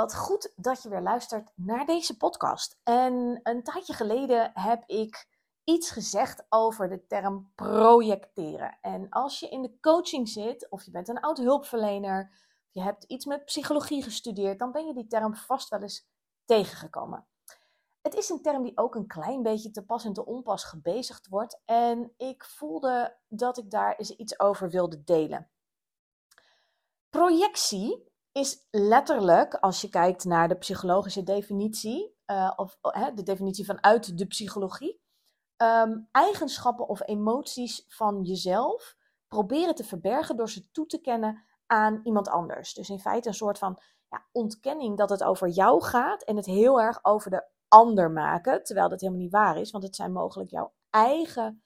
Wat goed dat je weer luistert naar deze podcast. En een tijdje geleden heb ik iets gezegd over de term projecteren. En als je in de coaching zit, of je bent een oud hulpverlener, of je hebt iets met psychologie gestudeerd, dan ben je die term vast wel eens tegengekomen. Het is een term die ook een klein beetje te pas en te onpas gebezigd wordt. En ik voelde dat ik daar eens iets over wilde delen. Projectie is letterlijk, als je kijkt naar de psychologische definitie, uh, of uh, de definitie vanuit de psychologie, um, eigenschappen of emoties van jezelf proberen te verbergen door ze toe te kennen aan iemand anders. Dus in feite een soort van ja, ontkenning dat het over jou gaat en het heel erg over de ander maken, terwijl dat helemaal niet waar is, want het zijn mogelijk jouw eigen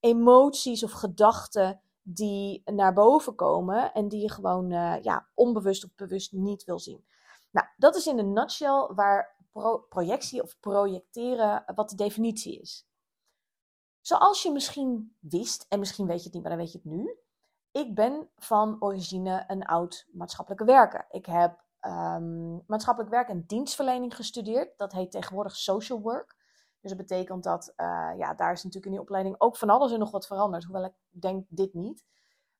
emoties of gedachten die naar boven komen en die je gewoon uh, ja, onbewust of bewust niet wil zien. Nou, dat is in een nutshell waar pro projectie of projecteren wat de definitie is. Zoals je misschien wist, en misschien weet je het niet, maar dan weet je het nu. Ik ben van origine een oud maatschappelijke werker. Ik heb um, maatschappelijk werk en dienstverlening gestudeerd. Dat heet tegenwoordig social work. Dus dat betekent dat, uh, ja, daar is natuurlijk in die opleiding ook van alles en nog wat veranderd. Hoewel ik denk dit niet.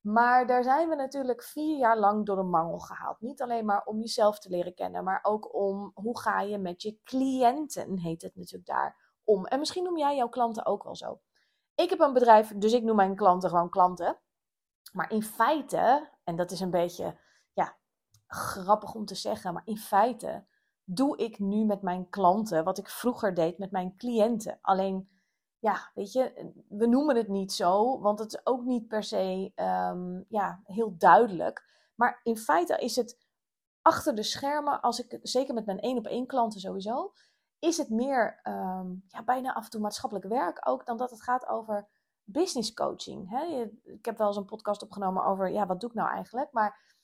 Maar daar zijn we natuurlijk vier jaar lang door de mangel gehaald. Niet alleen maar om jezelf te leren kennen, maar ook om hoe ga je met je cliënten, heet het natuurlijk daar, om. En misschien noem jij jouw klanten ook wel zo. Ik heb een bedrijf, dus ik noem mijn klanten gewoon klanten. Maar in feite, en dat is een beetje ja, grappig om te zeggen, maar in feite doe ik nu met mijn klanten wat ik vroeger deed met mijn cliënten. Alleen, ja, weet je, we noemen het niet zo, want het is ook niet per se um, ja, heel duidelijk. Maar in feite is het achter de schermen, als ik, zeker met mijn één op één klanten sowieso, is het meer um, ja, bijna af en toe maatschappelijk werk ook dan dat het gaat over business coaching. Hè? Ik heb wel eens een podcast opgenomen over, ja, wat doe ik nou eigenlijk? Maar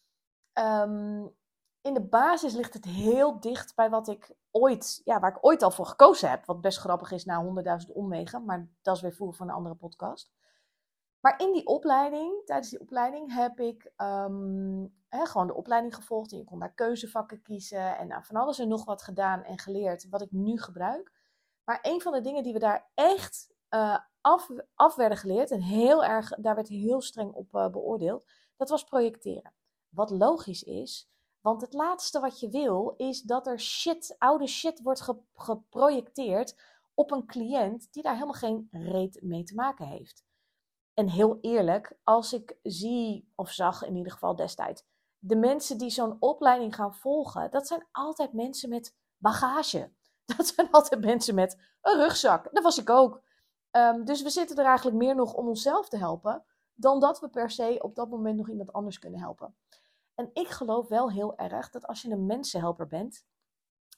um, in de basis ligt het heel dicht bij wat ik ooit, ja, waar ik ooit al voor gekozen heb. Wat best grappig is na honderdduizend omwegen, maar dat is weer voor een andere podcast. Maar in die opleiding, tijdens die opleiding, heb ik hè, gewoon de opleiding gevolgd. En je kon daar keuzevakken kiezen en nou, van alles en nog wat gedaan en geleerd, wat ik nu gebruik. Maar een van de dingen die we daar echt uh, af, werden geleerd, en heel erg, daar werd heel streng op uh, beoordeeld, dat was projecteren. Wat logisch is, want het laatste wat je wil is dat er shit, oude shit wordt geprojecteerd op een cliënt die daar helemaal geen reet mee te maken heeft. En heel eerlijk, als ik zie, of zag in ieder geval destijds, de mensen die zo'n opleiding gaan volgen, dat zijn altijd mensen met bagage. Dat zijn altijd mensen met een rugzak. Dat was ik ook. Um, dus we zitten er eigenlijk meer nog om onszelf te helpen, dan dat we per se op dat moment nog iemand anders kunnen helpen. En ik geloof wel heel erg dat als je een mensenhelper bent,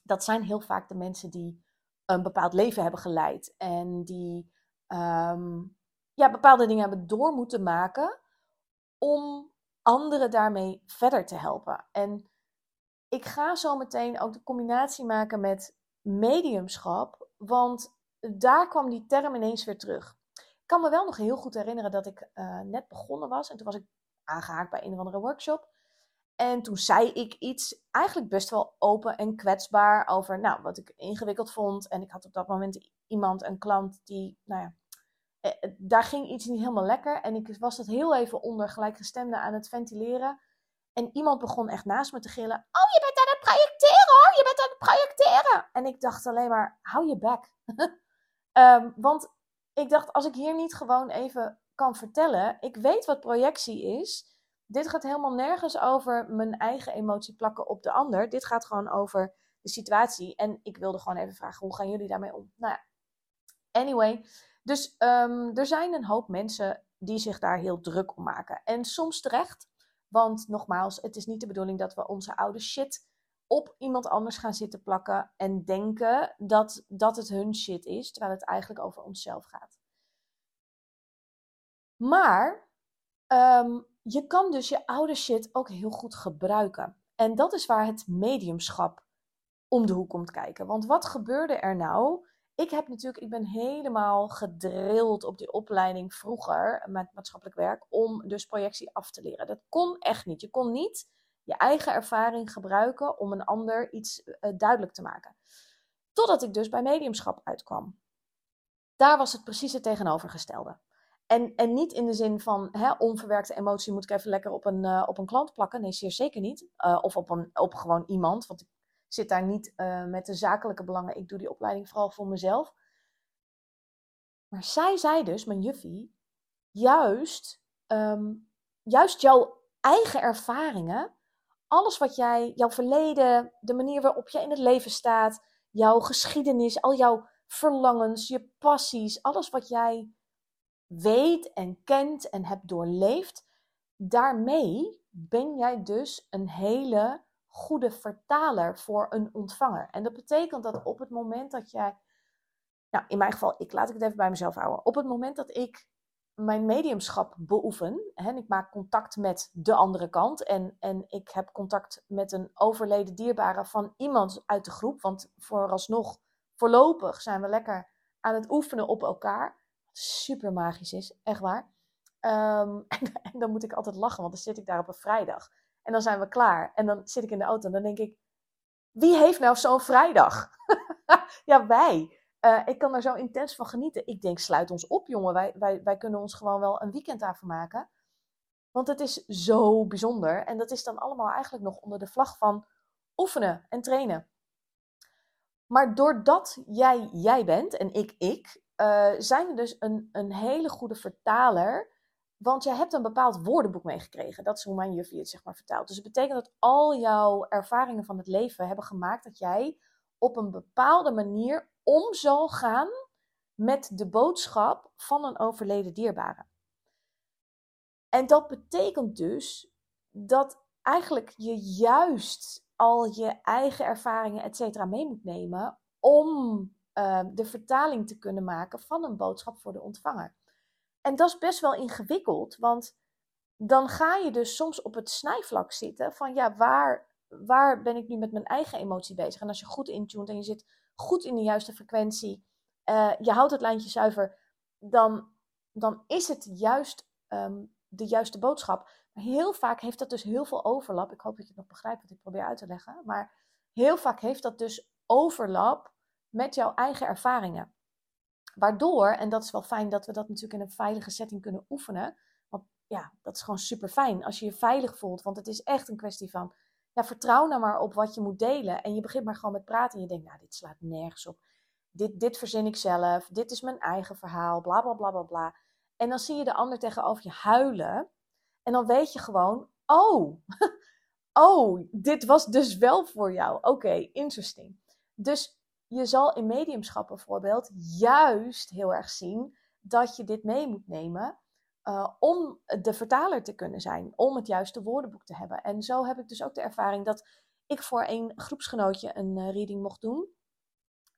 dat zijn heel vaak de mensen die een bepaald leven hebben geleid en die um, ja, bepaalde dingen hebben door moeten maken om anderen daarmee verder te helpen. En ik ga zo meteen ook de combinatie maken met mediumschap, want daar kwam die term ineens weer terug. Ik kan me wel nog heel goed herinneren dat ik uh, net begonnen was en toen was ik aangehaakt bij een of andere workshop. En toen zei ik iets eigenlijk best wel open en kwetsbaar over nou, wat ik ingewikkeld vond. En ik had op dat moment iemand, een klant, die, nou ja, eh, eh, daar ging iets niet helemaal lekker. En ik was dat heel even onder gelijkgestemde aan het ventileren. En iemand begon echt naast me te gillen. Oh, je bent aan het projecteren hoor, je bent aan het projecteren. En ik dacht alleen maar, hou je bek. um, want ik dacht, als ik hier niet gewoon even kan vertellen. Ik weet wat projectie is dit gaat helemaal nergens over mijn eigen emotie plakken op de ander. Dit gaat gewoon over de situatie. En ik wilde gewoon even vragen, hoe gaan jullie daarmee om? Nou ja, anyway. Dus um, er zijn een hoop mensen die zich daar heel druk om maken. En soms terecht. Want nogmaals, het is niet de bedoeling dat we onze oude shit op iemand anders gaan zitten plakken en denken dat, dat het hun shit is, terwijl het eigenlijk over onszelf gaat. Maar ehm, je kan dus je oude shit ook heel goed gebruiken. En dat is waar het mediumschap om de hoek komt kijken. Want wat gebeurde er nou? Ik heb natuurlijk, ik ben helemaal gedrild op die opleiding vroeger met maatschappelijk werk om dus projectie af te leren. Dat kon echt niet. Je kon niet je eigen ervaring gebruiken om een ander iets uh, duidelijk te maken. Totdat ik dus bij mediumschap uitkwam. Daar was het precies het tegenovergestelde. En, en niet in de zin van hè, onverwerkte emotie moet ik even lekker op een, uh, op een klant plakken. Nee, zeer zeker niet. Uh, of op, een, op gewoon iemand. Want ik zit daar niet uh, met de zakelijke belangen. Ik doe die opleiding vooral voor mezelf. Maar zij zei dus, mijn juffie, juist, um, juist jouw eigen ervaringen, alles wat jij, jouw verleden, de manier waarop je in het leven staat, jouw geschiedenis, al jouw verlangens, je passies, alles wat jij weet en kent en hebt doorleefd, daarmee ben jij dus een hele goede vertaler voor een ontvanger. En dat betekent dat op het moment dat jij, nou in mijn geval, ik laat ik het even bij mezelf houden. Op het moment dat ik mijn mediumschap beoefen en ik maak contact met de andere kant en, en ik heb contact met een overleden dierbare van iemand uit de groep, want vooralsnog, voorlopig zijn we lekker aan het oefenen op elkaar super magisch is, echt waar. Ehm, en, dan moet ik altijd lachen, want dan zit ik daar op een vrijdag. En dan zijn we klaar. En dan zit ik in de auto en dan denk ik, wie heeft nou zo'n vrijdag? ja, wij. Uh, ik kan er zo intens van genieten. Ik denk, sluit ons op, jongen. Wij, wij, wij kunnen ons gewoon wel een weekend daarvan maken. Want het is zo bijzonder. En dat is dan allemaal eigenlijk nog onder de vlag van oefenen en trainen. Maar doordat jij jij bent en ik ik, uh, zijn we dus een, een hele goede vertaler. Want jij hebt een bepaald woordenboek meegekregen. Dat is hoe mijn juffie het zeg maar vertaalt. Dus het betekent dat al jouw ervaringen van het leven hebben gemaakt dat jij op een bepaalde manier om zal gaan met de boodschap van een overleden dierbare. En dat betekent dus dat eigenlijk je juist al je eigen ervaringen, et mee moet nemen om Ehm, de vertaling te kunnen maken van een boodschap voor de ontvanger. En dat is best wel ingewikkeld, want dan ga je dus soms op het snijvlak zitten van ja, waar, waar ben ik nu met mijn eigen emotie bezig? En als je goed intuned en je zit goed in de juiste frequentie, uh, je houdt het lijntje zuiver, dan, dan is het juist um, de juiste boodschap. Heel vaak heeft dat dus heel veel overlap. Ik hoop dat je het nog begrijpt wat ik probeer uit te leggen. Maar heel vaak heeft dat dus overlap met jouw eigen ervaringen. Waardoor, en dat is wel fijn dat we dat natuurlijk in een veilige setting kunnen oefenen. Want ja, dat is gewoon super fijn als je je veilig voelt. Want het is echt een kwestie van, ja, vertrouw nou maar op wat je moet delen. En je begint maar gewoon met praten en je denkt, nou, dit slaat nergens op. Dit, dit verzin ik zelf, dit is mijn eigen verhaal, bla bla bla bla bla. En dan zie je de ander tegenover je huilen. En dan weet je gewoon, oh, oh, dit was dus wel voor jou. Oké, interesting. Dus je zal in mediumschap bijvoorbeeld juist heel erg zien dat je dit mee moet nemen uh, om de vertaler te kunnen zijn, om het juiste woordenboek te hebben. En zo heb ik dus ook de ervaring dat ik voor een groepsgenootje een uh, reading mocht doen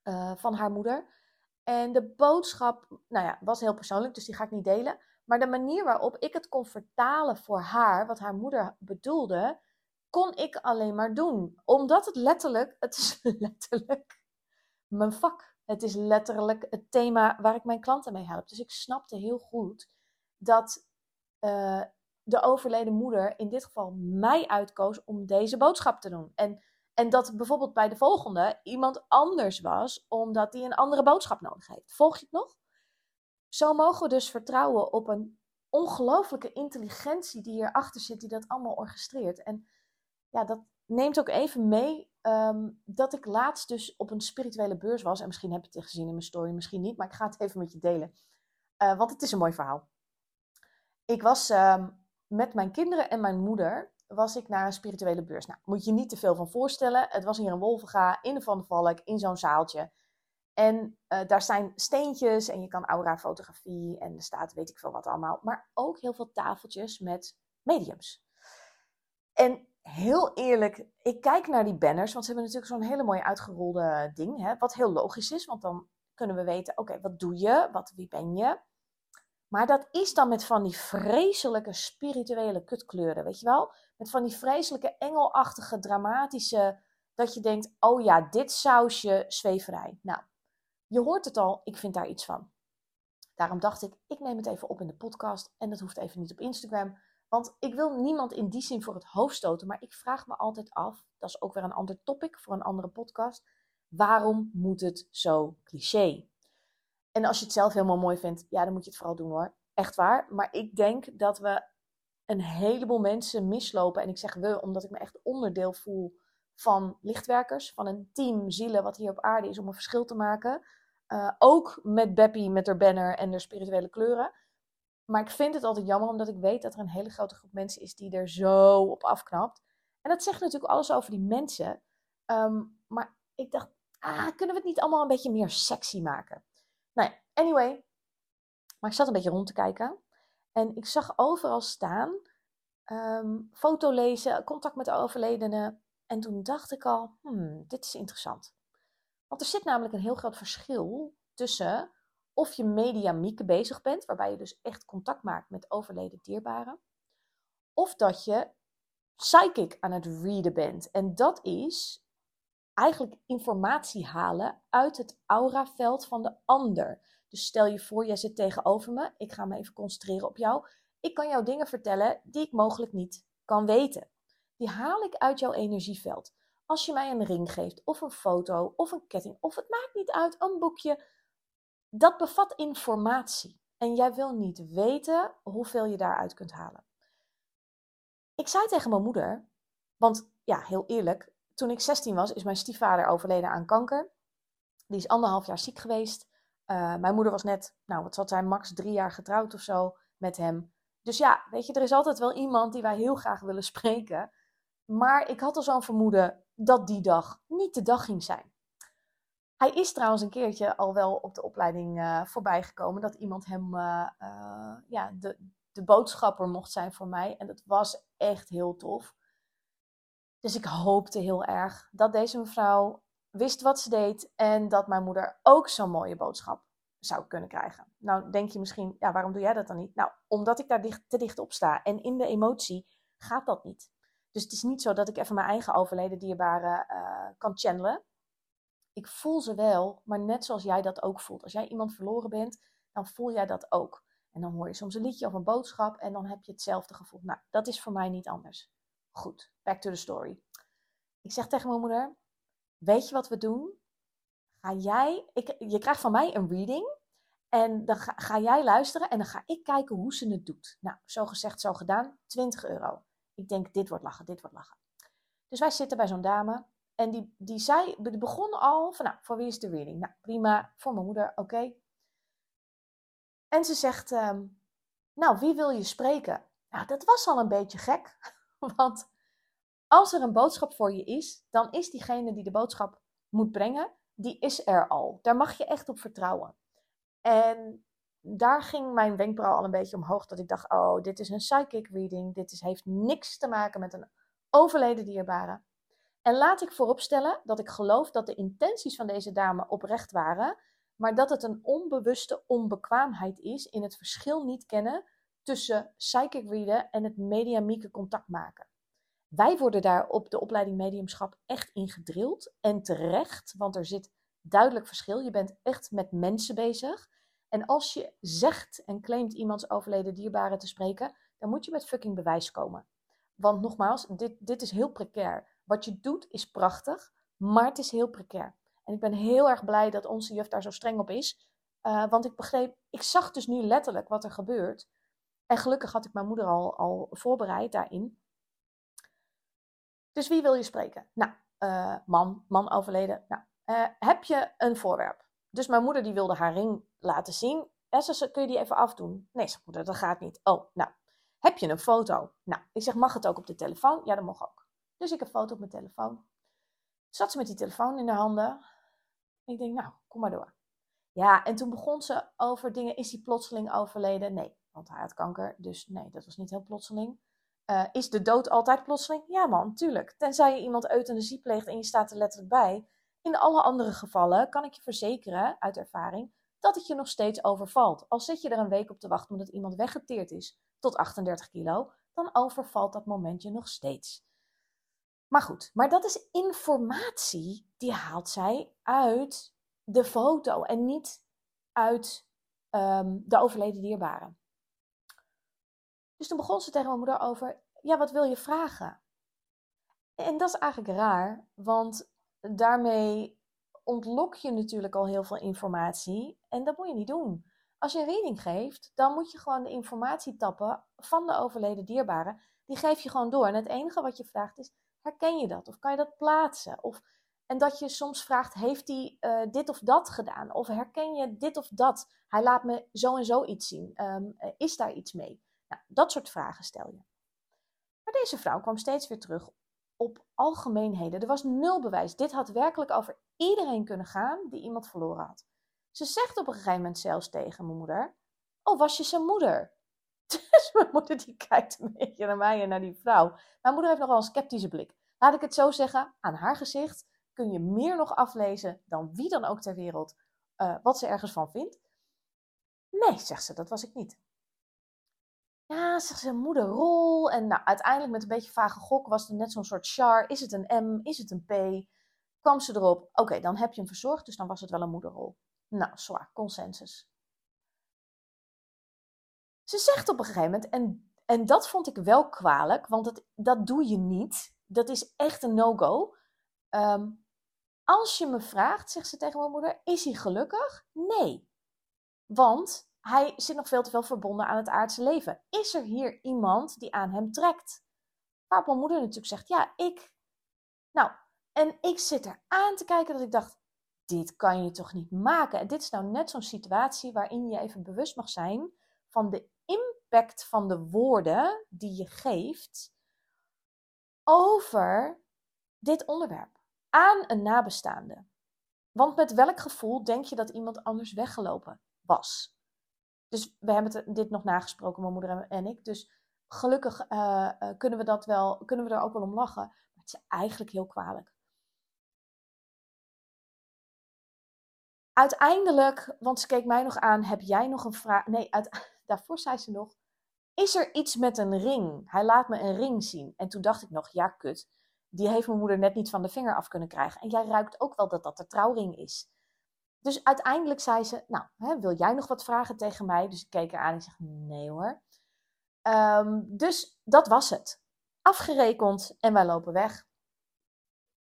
uh, van haar moeder. En de boodschap, nou ja, was heel persoonlijk, dus die ga ik niet delen. Maar de manier waarop ik het kon vertalen voor haar, wat haar moeder bedoelde, kon ik alleen maar doen. Omdat het letterlijk, het is letterlijk mijn vak. Het is letterlijk het thema waar ik mijn klanten mee help. Dus ik snapte heel goed dat uh, de overleden moeder in dit geval mij uitkoos om deze boodschap te doen. En, en dat bijvoorbeeld bij de volgende iemand anders was, omdat die een andere boodschap nodig heeft. Volg je het nog? Zo mogen we dus vertrouwen op een ongelooflijke intelligentie die hierachter zit, die dat allemaal orchestreert. En ja, dat neemt ook even mee Ehm, dat ik laatst dus op een spirituele beurs was. En misschien heb je het gezien in mijn story, misschien niet. Maar ik ga het even met je delen. Uh, want het is een mooi verhaal. Ik was ehm, met mijn kinderen en mijn moeder was ik naar een spirituele beurs. Nou, moet je niet te veel van voorstellen. Het was hier in Wolvenga, in de Van de Valk, in zo'n zaaltje. En uh, daar zijn steentjes en je kan aura-fotografie en er staat weet ik veel wat allemaal. Maar ook heel veel tafeltjes met mediums. En heel eerlijk, ik kijk naar die banners, want ze hebben natuurlijk zo'n hele mooie uitgerolde ding. Hè, wat heel logisch is, want dan kunnen we weten, oké, wat doe je? Wat, wie ben je? Maar dat is dan met van die vreselijke spirituele kutkleuren, weet je wel? Met van die vreselijke engelachtige, dramatische, dat je denkt, oh ja, dit sausje zweverij. Nou, je hoort het al, ik vind daar iets van. Daarom dacht ik, ik neem het even op in de podcast en dat hoeft even niet op Instagram. Want ik wil niemand in die zin voor het hoofd stoten, maar ik vraag me altijd af, dat is ook weer een ander topic voor een andere podcast, waarom moet het zo cliché? En als je het zelf helemaal mooi vindt, ja, dan moet je het vooral doen hoor. Echt waar. Maar ik denk dat we een heleboel mensen mislopen. En ik zeg we, omdat ik me echt onderdeel voel van lichtwerkers, van een team zielen wat hier op aarde is om een verschil te maken. Uh, ook met Beppie, met haar banner en haar spirituele kleuren. Maar ik vind het altijd jammer, omdat ik weet dat er een hele grote groep mensen is die er zo op afknapt. En dat zegt natuurlijk alles over die mensen. Um, maar ik dacht, ah, kunnen we het niet allemaal een beetje meer sexy maken? Nou ja, anyway. Maar ik zat een beetje rond te kijken. En ik zag overal staan, um, foto lezen, contact met de. En toen dacht ik al, hmm, dit is interessant. Want er zit namelijk een heel groot verschil tussen of je mediamieke bezig bent, waarbij je dus echt contact maakt met overleden dierbaren, of dat je psychic aan het readen bent. En dat is eigenlijk informatie halen uit het auraveld van de ander. Dus stel je voor, jij zit tegenover me, ik ga me even concentreren op jou. Ik kan jou dingen vertellen die ik mogelijk niet kan weten. Die haal ik uit jouw energieveld. Als je mij een ring geeft, of een foto, of een ketting, of het maakt niet uit, een boekje, dat bevat informatie. En jij wil niet weten hoeveel je daaruit kunt halen. Ik zei tegen mijn moeder, want ja, heel eerlijk, toen ik 16 was, is mijn stiefvader overleden aan kanker. Die is anderhalf jaar ziek geweest. Uh, mijn moeder was net, nou wat zat zijn, max drie jaar getrouwd of zo met hem. Dus ja, weet je, er is altijd wel iemand die wij heel graag willen spreken. Maar ik had al zo'n vermoeden dat die dag niet de dag ging zijn. Hij is trouwens een keertje al wel op de opleiding uh, voorbij gekomen dat iemand hem uh, uh, ja, de, de boodschapper mocht zijn voor mij. En dat was echt heel tof. Dus ik hoopte heel erg dat deze mevrouw wist wat ze deed en dat mijn moeder ook zo'n mooie boodschap zou kunnen krijgen. Nou, denk je misschien, ja, waarom doe jij dat dan niet? Nou, omdat ik daar dicht, te dicht op sta. En in de emotie gaat dat niet. Dus het is niet zo dat ik even mijn eigen overleden dierbaren uh, kan channelen. Ik voel ze wel, maar net zoals jij dat ook voelt. Als jij iemand verloren bent, dan voel jij dat ook. En dan hoor je soms een liedje of een boodschap en dan heb je hetzelfde gevoel. Nou, dat is voor mij niet anders. Goed, back to the story. Ik zeg tegen mijn moeder: Weet je wat we doen? Ga jij, ik, je krijgt van mij een reading. En dan ga, ga, jij luisteren en dan ga ik kijken hoe ze het doet. Nou, zo gezegd, zo gedaan. 20 euro. Ik denk, dit wordt lachen, dit wordt lachen. Dus wij zitten bij zo'n dame. En die, die, zei, die begon al van, nou, voor wie is de reading? Nou, prima. Voor mijn moeder, oké. En ze zegt, um, nou, wie wil je spreken? Nou, dat was al een beetje gek. Want als er een boodschap voor je is, dan is diegene die de boodschap moet brengen, die is er al. Daar mag je echt op vertrouwen. En daar ging mijn wenkbrauw al een beetje omhoog, dat ik dacht, oh, dit is een psychic reading, dit is, heeft niks te maken met een overleden dierbare. En laat ik vooropstellen dat ik geloof dat de intenties van deze dame oprecht waren, maar dat het een onbewuste onbekwaamheid is in het verschil niet kennen tussen psychic readen en het mediamieke contact maken. Wij worden daar op de opleiding mediumschap echt in gedrild en terecht, want er zit duidelijk verschil. Je bent echt met mensen bezig. En als je zegt en claimt iemands overleden dierbare te spreken, dan moet je met fucking bewijs komen. Want nogmaals, dit, dit is heel precair. Wat je doet is prachtig, maar het is heel precair. En ik ben heel erg blij dat onze juf daar zo streng op is. Uh, want ik begreep, ik zag dus nu letterlijk wat er gebeurt. En gelukkig had ik mijn moeder al, al voorbereid daarin. Dus wie wil je spreken? Nou, uh, man, man overleden. Nou, uh, heb je een voorwerp? Dus mijn moeder die wilde haar ring laten zien. En ze kun je die even afdoen? Nee, zegt moeder, dat gaat niet. Oh, nou, heb je een foto? Nou, ik zeg, mag het ook op de telefoon? Ja, dat mag ook. Dus ik heb een foto op mijn telefoon. Zat ze met die telefoon in de handen. Ik denk, nou, kom maar door. Ja, en toen begon ze over dingen. Is hij plotseling overleden? Nee, want hij had kanker. Dus nee, dat was niet heel plotseling. Uh, is de dood altijd plotseling? Ja man, tuurlijk. Tenzij je iemand euthanasie pleegt en je staat er letterlijk bij. In alle andere gevallen kan ik je verzekeren, uit ervaring, dat het je nog steeds overvalt. Al zit je er een week op te wachten omdat iemand weggeteerd is tot 38 kilo, dan overvalt dat moment je nog steeds. Maar goed, maar dat is informatie die haalt zij uit de foto en niet uit um, de overleden dierbare. Dus toen begon ze tegen mijn moeder over, ja, wat wil je vragen? En dat is eigenlijk raar, want daarmee ontlok je natuurlijk al heel veel informatie en dat moet je niet doen. Als je een reading geeft, dan moet je gewoon de informatie tappen van de overleden dierbare. Die geef je gewoon door. En het enige wat je vraagt is, herken je dat? Of kan je dat plaatsen? Of, en dat je soms vraagt, heeft hij uh, dit of dat gedaan? Of herken je dit of dat? Hij laat me zo en zo iets zien. Um, is daar iets mee? Nou, dat soort vragen stel je. Maar deze vrouw kwam steeds weer terug op algemeenheden. Er was nul bewijs. Dit had werkelijk over iedereen kunnen gaan die iemand verloren had. Ze zegt op een gegeven moment zelfs tegen mijn moeder: Oh, was je zijn moeder? Dus mijn moeder die kijkt een beetje naar mij en naar die vrouw. Mijn moeder heeft nogal een sceptische blik. Laat ik het zo zeggen, aan haar gezicht kun je meer nog aflezen dan wie dan ook ter wereld uh, wat ze ergens van vindt. Nee, zegt ze, dat was ik niet. Ja, zegt ze, moederrol. En nou, uiteindelijk met een beetje vage gok was er net zo'n soort char. Is het een M? Is het een P? Kwam ze erop, oké, dan heb je hem verzorgd, dus dan was het wel een moederrol. Nou, zwaar, consensus. Ze zegt op een gegeven moment, en, en dat vond ik wel kwalijk, want dat, dat doe je niet. Dat is echt een no-go. Ehm, als je me vraagt, zegt ze tegen mijn moeder, is hij gelukkig? Nee. Want hij zit nog veel te veel verbonden aan het aardse leven. Is er hier iemand die aan hem trekt? Waarop mijn moeder natuurlijk zegt, ja, ik. Nou, en ik zit er aan te kijken dat ik dacht, dit kan je toch niet maken? En dit is nou net zo'n situatie waarin je even bewust mag zijn van de impact van de woorden die je geeft over dit onderwerp aan een nabestaande. Want met welk gevoel denk je dat iemand anders weggelopen was? Dus we hebben dit nog nagesproken, mijn moeder en ik. Dus gelukkig uh, kunnen we dat wel, kunnen we er ook wel om lachen. Maar het is eigenlijk heel kwalijk. Uiteindelijk, want ze keek mij nog aan, heb jij nog een vraag? Nee, uit, daarvoor zei ze nog, is er iets met een ring? Hij laat me een ring zien. En toen dacht ik nog, ja kut, die heeft mijn moeder net niet van de vinger af kunnen krijgen. En jij ruikt ook wel dat dat de trouwring is. Dus uiteindelijk zei ze, nou, hè, wil jij nog wat vragen tegen mij? Dus ik keek haar aan en zeg, nee hoor. Um, dus dat was het. Afgerekend en wij lopen weg.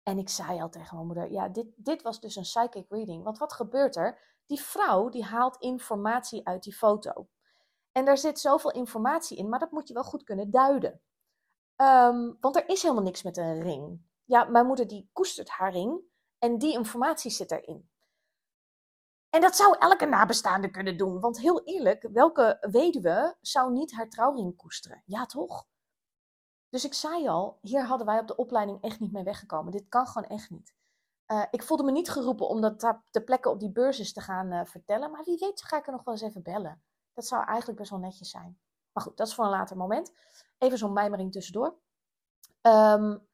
En ik zei al tegen mijn moeder, ja, dit, dit was dus een psychic reading. Want wat gebeurt er? Die vrouw die haalt informatie uit die foto. En daar zit zoveel informatie in, maar dat moet je wel goed kunnen duiden. Um, want er is helemaal niks met een ring. Ja, mijn moeder die koestert haar ring en die informatie zit erin. En dat zou elke nabestaande kunnen doen. Want heel eerlijk, welke weduwe zou niet haar trouwring koesteren? Ja, toch? Dus ik zei al, hier hadden wij op de opleiding echt niet mee weggekomen. Dit kan gewoon echt niet. Uh, ik voelde me niet geroepen om dat de plekken op die beurs te gaan uh, vertellen. Maar wie weet ga ik er nog wel eens even bellen. Dat zou eigenlijk best wel netjes zijn. Maar goed, dat is voor een later moment. Even zo'n mijmering tussendoor. Um,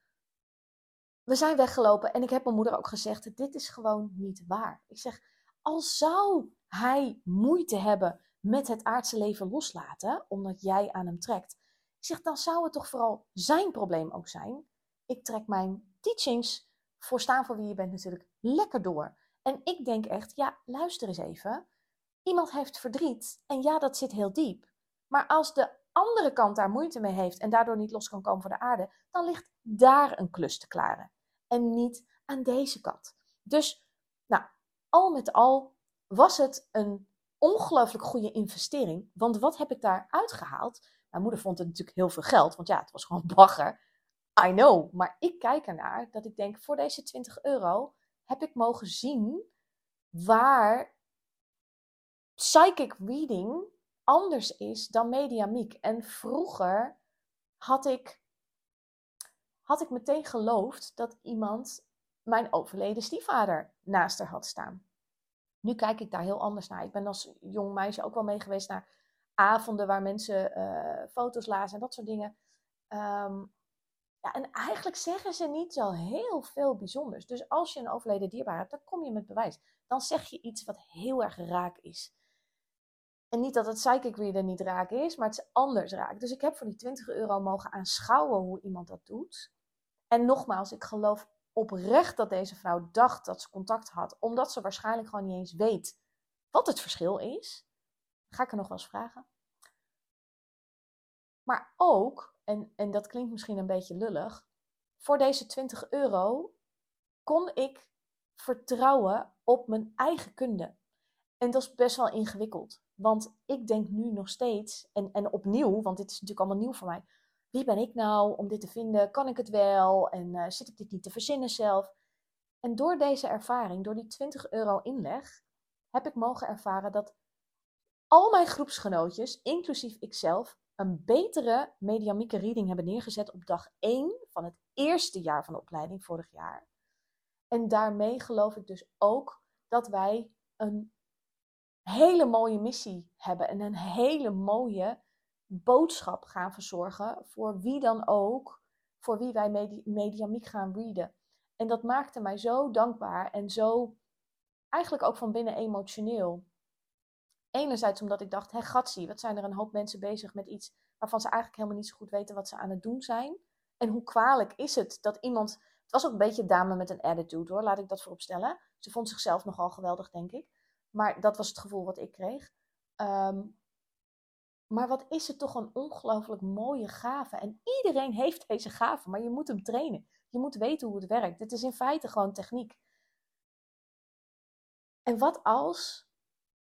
we zijn weggelopen en ik heb mijn moeder ook gezegd: dit is gewoon niet waar. Ik zeg, al zou hij moeite hebben met het aardse leven loslaten, omdat jij aan hem trekt. Zeg, dan zou het toch vooral zijn probleem ook zijn. Ik trek mijn teachings voor staan voor wie je bent natuurlijk lekker door. En ik denk echt, ja, luister eens even. Iemand heeft verdriet en ja, dat zit heel diep. Maar als de andere kant daar moeite mee heeft en daardoor niet los kan komen voor de aarde, dan ligt daar een klus te klaren. En niet aan deze kant. Dus, nou, al met al was het een ongelooflijk goede investering. Want wat heb ik daar uitgehaald? Mijn moeder vond het natuurlijk heel veel geld, want ja, het was gewoon bagger. I know, maar ik kijk ernaar dat ik denk, voor deze 20 euro heb ik mogen zien waar psychic reading anders is dan mediamiek. En vroeger had ik, had ik meteen geloofd dat iemand mijn overleden stiefvader naast haar had staan. Nu kijk ik daar heel anders naar. Ik ben als jong meisje ook wel mee geweest naar avonden waar mensen uh, foto's lazen en dat soort dingen. ehm, ja, en eigenlijk zeggen ze niet zo heel veel bijzonders. Dus als je een overleden dierbaar hebt, dan kom je met bewijs. Dan zeg je iets wat heel erg raak is. En niet dat het psychic reader niet raak is, maar het is anders raak. Dus ik heb voor die 20 euro mogen aanschouwen hoe iemand dat doet. En nogmaals, ik geloof oprecht dat deze vrouw dacht dat ze contact had, omdat ze waarschijnlijk gewoon niet eens weet wat het verschil is. Ga ik er nog wel eens vragen. Maar ook, en, en dat klinkt misschien een beetje lullig, voor deze 20 euro kon ik vertrouwen op mijn eigen kunde. En dat is best wel ingewikkeld. Want ik denk nu nog steeds, en, en opnieuw, want dit is natuurlijk allemaal nieuw voor mij. Wie ben ik nou om dit te vinden? Kan ik het wel? En uh, zit ik dit niet te verzinnen zelf? En door deze ervaring, door die 20 euro inleg, heb ik mogen ervaren dat al mijn groepsgenootjes, inclusief ikzelf, een betere mediamieke reading hebben neergezet op dag 1 van het eerste jaar van de opleiding vorig jaar. En daarmee geloof ik dus ook dat wij een hele mooie missie hebben en een hele mooie boodschap gaan verzorgen voor wie dan ook, voor wie wij medi mediamiek gaan readen. En dat maakte mij zo dankbaar en zo eigenlijk ook van binnen emotioneel. Enerzijds omdat ik dacht, hé gatsie, wat zijn er een hoop mensen bezig met iets waarvan ze eigenlijk helemaal niet zo goed weten wat ze aan het doen zijn. En hoe kwalijk is het dat iemand, het was ook een beetje dame met een attitude hoor, laat ik dat voorop stellen. Ze vond zichzelf nogal geweldig, denk ik. Maar dat was het gevoel wat ik kreeg. Ehm, maar wat is het toch een ongelooflijk mooie gave. En iedereen heeft deze gave, maar je moet hem trainen. Je moet weten hoe het werkt. Dit is in feite gewoon techniek. En wat als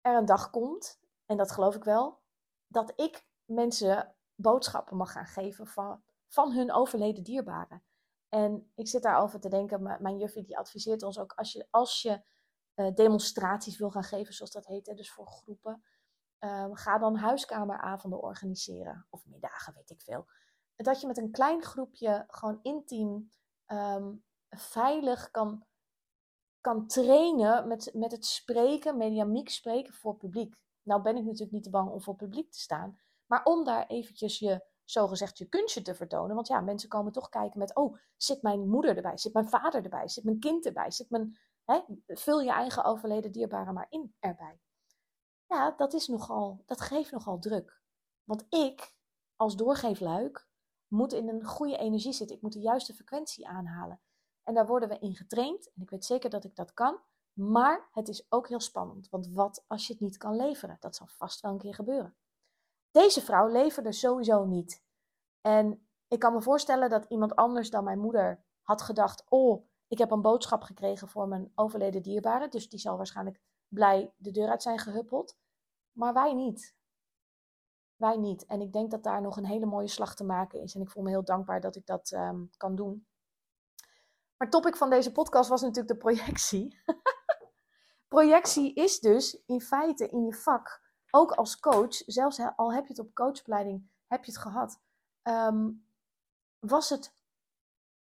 er een dag komt, en dat geloof ik wel, dat ik mensen boodschappen mag gaan geven van, van hun overleden dierbaren. En ik zit daarover te denken, mijn juffie die adviseert ons ook, als je, als je uh, demonstraties wil gaan geven, zoals dat heet, hè, dus voor groepen, uh, ga dan huiskameravonden organiseren, of middagen, weet ik veel. Dat je met een klein groepje gewoon intiem, um, veilig kan kan trainen met, met het spreken, mediamiek spreken voor publiek. Nou ben ik natuurlijk niet te bang om voor publiek te staan. Maar om daar eventjes je, zogezegd, je kunstje te vertonen. Want ja, mensen komen toch kijken met, oh, zit mijn moeder erbij? Zit mijn vader erbij? Zit mijn kind erbij? Zit mijn, hè, vul je eigen overleden dierbare maar in erbij. Ja, dat is nogal, dat geeft nogal druk. Want ik, als doorgeefluik, moet in een goede energie zitten. Ik moet de juiste frequentie aanhalen. En daar worden we in getraind. En ik weet zeker dat ik dat kan. Maar het is ook heel spannend. Want wat als je het niet kan leveren? Dat zal vast wel een keer gebeuren. Deze vrouw leverde sowieso niet. En ik kan me voorstellen dat iemand anders dan mijn moeder had gedacht: Oh, ik heb een boodschap gekregen voor mijn overleden dierbare. Dus die zal waarschijnlijk blij de deur uit zijn gehuppeld. Maar wij niet. Wij niet. En ik denk dat daar nog een hele mooie slag te maken is. En ik voel me heel dankbaar dat ik dat um, kan doen. Maar topic van deze podcast was natuurlijk de projectie. projectie is dus in feite in je vak, ook als coach, zelfs al heb je het op coachopleiding, heb je het gehad, ehm, was het,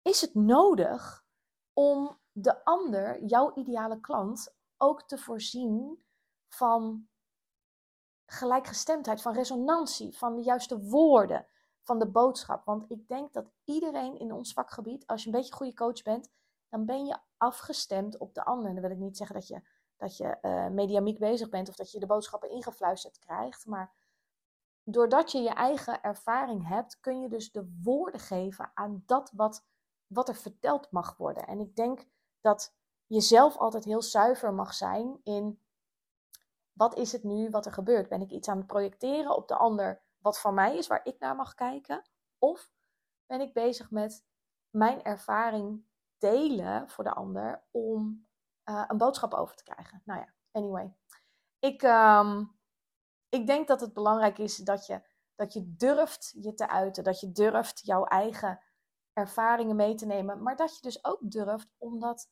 is het nodig om de ander, jouw ideale klant, ook te voorzien van gelijkgestemdheid, van resonantie, van de juiste woorden, van de boodschap. Want ik denk dat iedereen in ons vakgebied, als je een beetje goede coach bent, dan ben je afgestemd op de ander. Dan wil ik niet zeggen dat je, dat je uh, mediamiek bezig bent of dat je de boodschappen ingefluisterd krijgt. Maar doordat je je eigen ervaring hebt, kun je dus de woorden geven aan dat wat, wat er verteld mag worden. En ik denk dat je zelf altijd heel zuiver mag zijn in wat is het nu wat er gebeurt? Ben ik iets aan het projecteren op de ander wat van mij is, waar ik naar mag kijken? Of ben ik bezig met mijn ervaring delen voor de ander om uh, een boodschap over te krijgen? Nou ja, anyway. Ik, um, ik denk dat het belangrijk is dat je, dat je durft je te uiten, dat je durft jouw eigen ervaringen mee te nemen, maar dat je dus ook durft om dat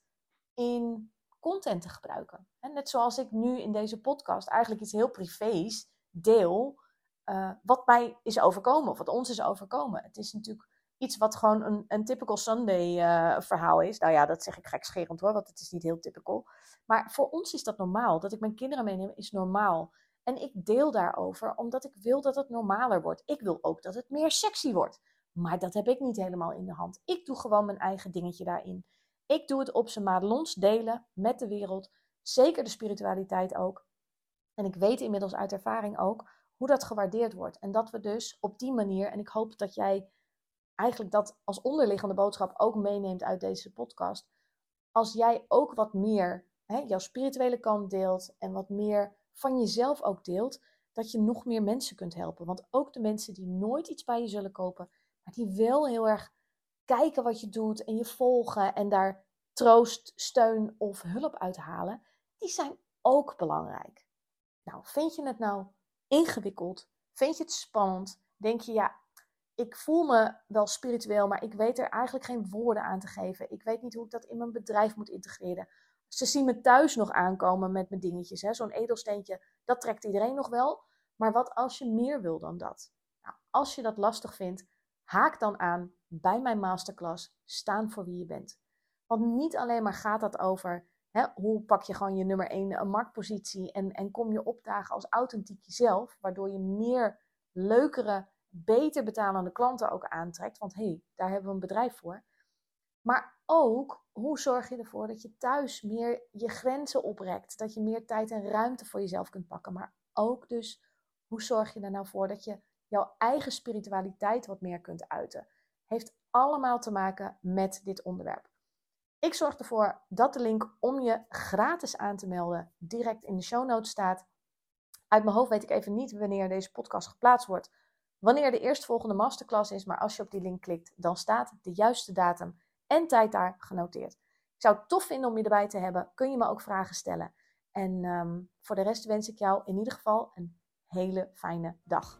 in content te gebruiken. En net zoals ik nu in deze podcast eigenlijk iets heel privés deel, uh, wat mij is overkomen of wat ons is overkomen. Het is natuurlijk iets wat gewoon een, een typical Sunday uh, verhaal is. Nou ja, dat zeg ik gekscherend hoor, want het is niet heel typical. Maar voor ons is dat normaal. Dat ik mijn kinderen meeneem is normaal. En ik deel daarover omdat ik wil dat het normaler wordt. Ik wil ook dat het meer sexy wordt. Maar dat heb ik niet helemaal in de hand. Ik doe gewoon mijn eigen dingetje daarin. Ik doe het op zijn madelons delen met de wereld. Zeker de spiritualiteit ook. En ik weet inmiddels uit ervaring ook hoe dat gewaardeerd wordt. En dat we dus op die manier, en ik hoop dat jij eigenlijk dat als onderliggende boodschap ook meeneemt uit deze podcast. Als jij ook wat meer hè, jouw spirituele kant deelt en wat meer van jezelf ook deelt, dat je nog meer mensen kunt helpen. Want ook de mensen die nooit iets bij je zullen kopen, maar die wel heel erg kijken wat je doet en je volgen en daar troost, steun of hulp uithalen, die zijn ook belangrijk. Nou, vind je het nou ingewikkeld? Vind je het spannend? Denk je, ja, ik voel me wel spiritueel, maar ik weet er eigenlijk geen woorden aan te geven. Ik weet niet hoe ik dat in mijn bedrijf moet integreren. Ze zien me thuis nog aankomen met mijn dingetjes. Zo'n edelsteentje, dat trekt iedereen nog wel. Maar wat als je meer wil dan dat? Nou, als je dat lastig vindt, haak dan aan bij mijn masterclass Staan voor wie je bent. Want niet alleen maar gaat dat over hè, hoe pak je gewoon je nummer 1 marktpositie en, en kom je opdagen als authentiek jezelf, waardoor je meer leukere, beter betalende klanten ook aantrekt. Want hé, hey, daar hebben we een bedrijf voor. Maar ook hoe zorg je ervoor dat je thuis meer je grenzen oprekt, dat je meer tijd en ruimte voor jezelf kunt pakken. Maar ook dus hoe zorg je er nou voor dat je jouw eigen spiritualiteit wat meer kunt uiten. Heeft allemaal te maken met dit onderwerp. Ik zorg ervoor dat de link om je gratis aan te melden direct in de show notes staat. Uit mijn hoofd weet ik even niet wanneer deze podcast geplaatst wordt, wanneer de eerstvolgende masterclass is, maar als je op die link klikt, dan staat de juiste datum en tijd daar genoteerd. Ik zou het tof vinden om je erbij te hebben. Kun je me ook vragen stellen. En ehm, voor de rest wens ik jou in ieder geval een hele fijne dag.